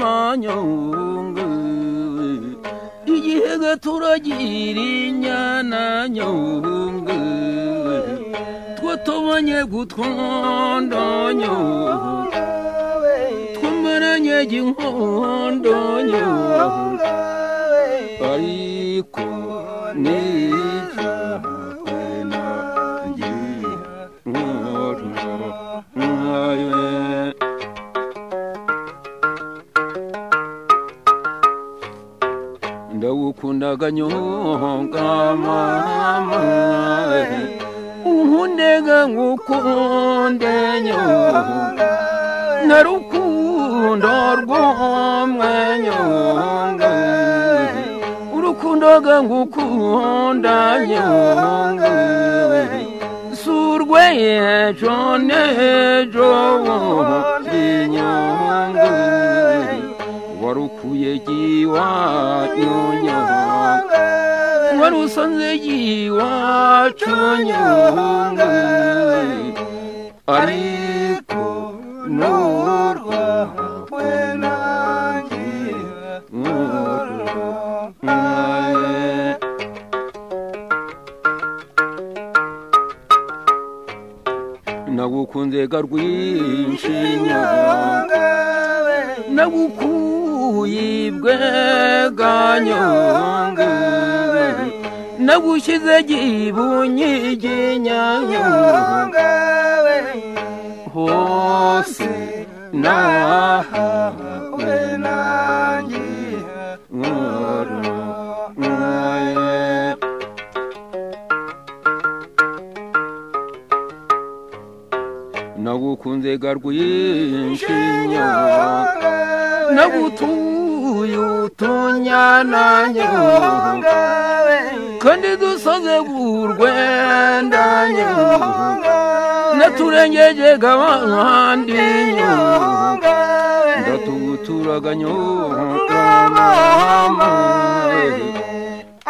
manyonga we igihe turagira inyana nyonga we twatobanye gutwondonyo twamaranye ginkondonyo ariko nijahwe ndawukundaga nyonga mama. Unkundega ngukunde nyonga na rukundo rw'umwenyonga urukundoga ngukunda nyonga surwe ejo nejo warukuye giwanyu nyonga. Warusanze giwacu nyonga ariko nurwawe nanjye nkurwaye nagukunze ga rwinshi nyonga nagukuye ibwega nyonga nagushyize gibunyi hose nahawe nanjye nkaye nagukunze ga rwinshi nyonga nagutuye utunyana nyonga kandi dusoze urwenda nyonga naturengeje gabandi nyonga ndatuguturaga nyonga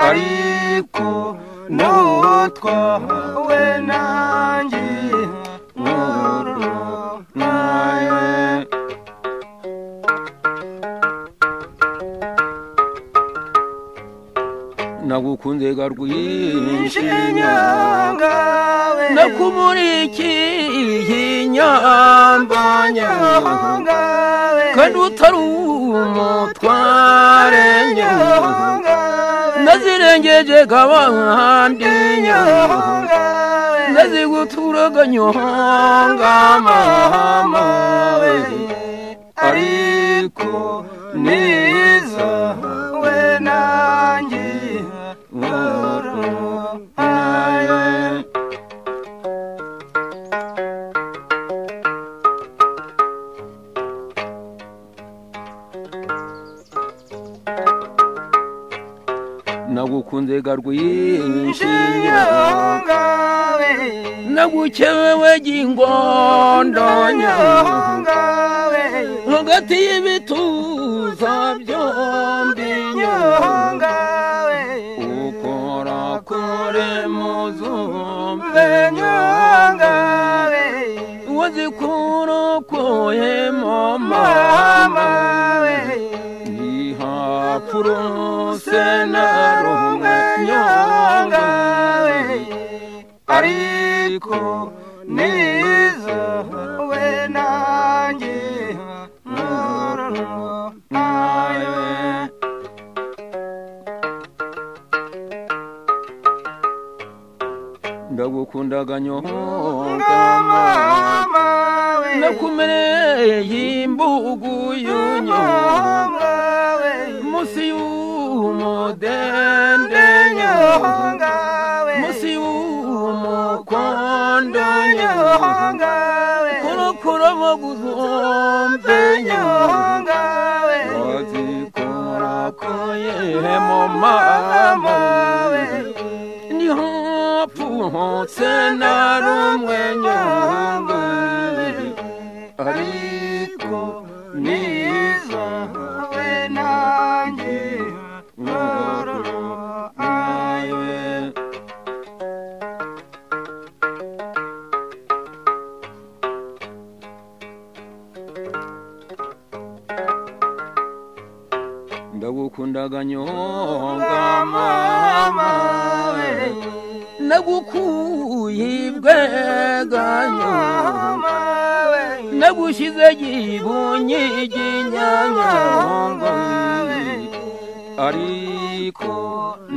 ariko nutwawe nanjye nkuru nagukunze ga rwinshi nyonga nakumurikiye inyamba nyonga kandi utari umutware nyonga nazirengeje kabandi nyonga naziguturaga nyonga mama ariko niza we nanjye nagukunze ga rwinshi nyonga nagukewewe gingondo nyonga hagati y'ibituza byombi wazikurokoyemo mama ihapfurose na rumwe nyonga ariko niza we nanjye ndagukundaga nyonga mama nakumereye imbugu y'unyonga musi y'umudende nyonga musi y'umukondo nyonga kurokura baguzombe nyonga wazikora koyemo mama. Niho pfuhotse na rumwe nyonga ariko nizo we nanjye nkororo ayiwe mama we. Nagukuye ibwega nyonga nagushyize gibunye iginyanyonga ariko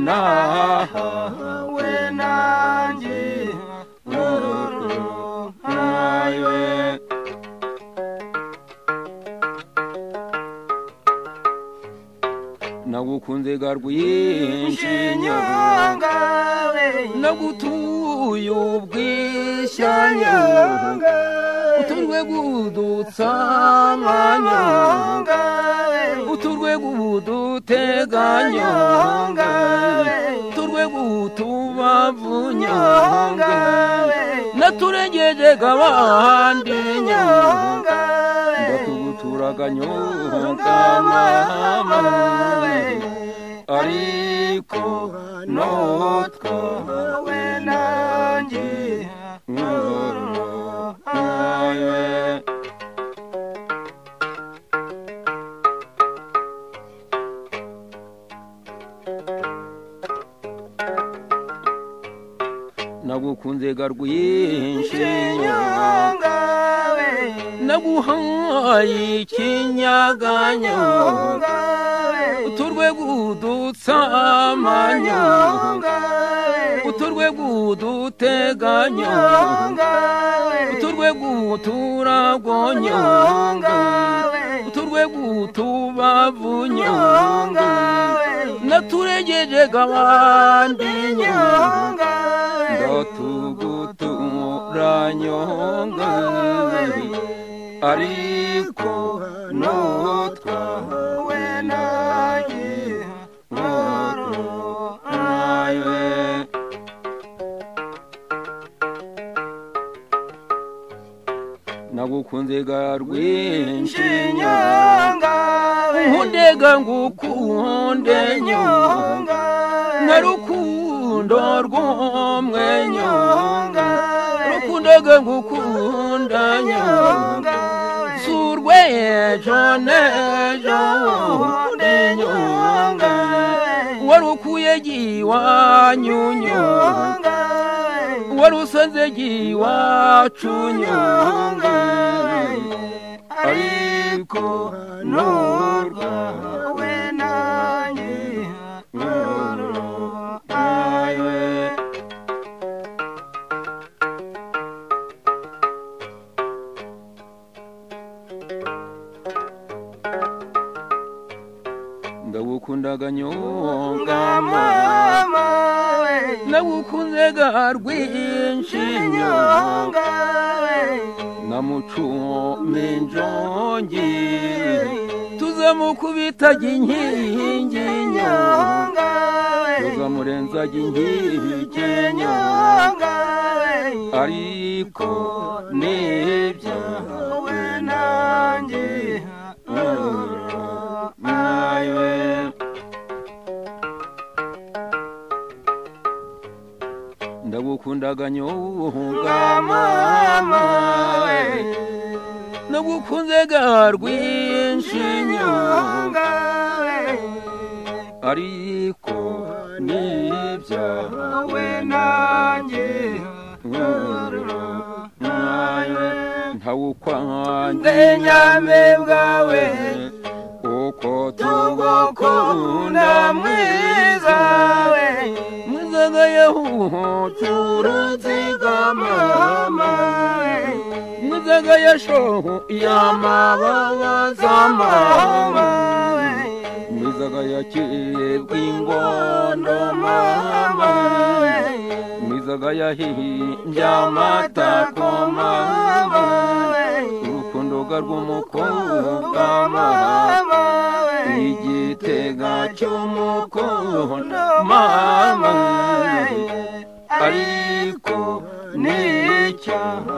nahawe nanjye nkawe nagukunze ga rwinshi nyonga nagutuye ubwishyanya uturwe gudutsanganyonga uturwe guduteganyonga uturwe gutubavunyonga naturengeje gabandi nyonga ndatuguturaga nyonga mama ariko notwawe nagukunze ga rwinshi nyonga naguhaye ikinyaganyonga uturwe gudutsamanyonga uturwe guduteganyonga uturwe guturagonyonga uturwe gutubavunyonga naturegeje gabandi nyonga. Nyonga ariko notwawe naye nkorohaye nagukunze ga rwinshi nyonga nkundega ngukunde nyonga. Na rukundo rw'umwe nyonga. Rukundaga ngukunda nyonga. Surwejo nejo wundi nyonga. Warukuye giwanyu nyonga. Warusanze giwacu nyonga. Ariko nurwawe ndagukundaga nyonga mama nagukunze ga rwinshi nyonga namucume njongi. Tuzamukubitaga inkingi nyonga tuzamurenzaga inkike nyonga ariko nibyawe nanjye ndagukundaga nyonga mama nagukunze ga rwinshi nyonga ariko nibyawe nanjye ntawukwanjye nyame bwawe. Uko tugukunda mwiza we. Mwizaga yahuturuzika mama mwizaga yashoho yamababa zamama mwizaga yakirwa ingondo mama mwizaga yahimbye amatako mama igitega cy'umukondo mama ariko nicyawe nawe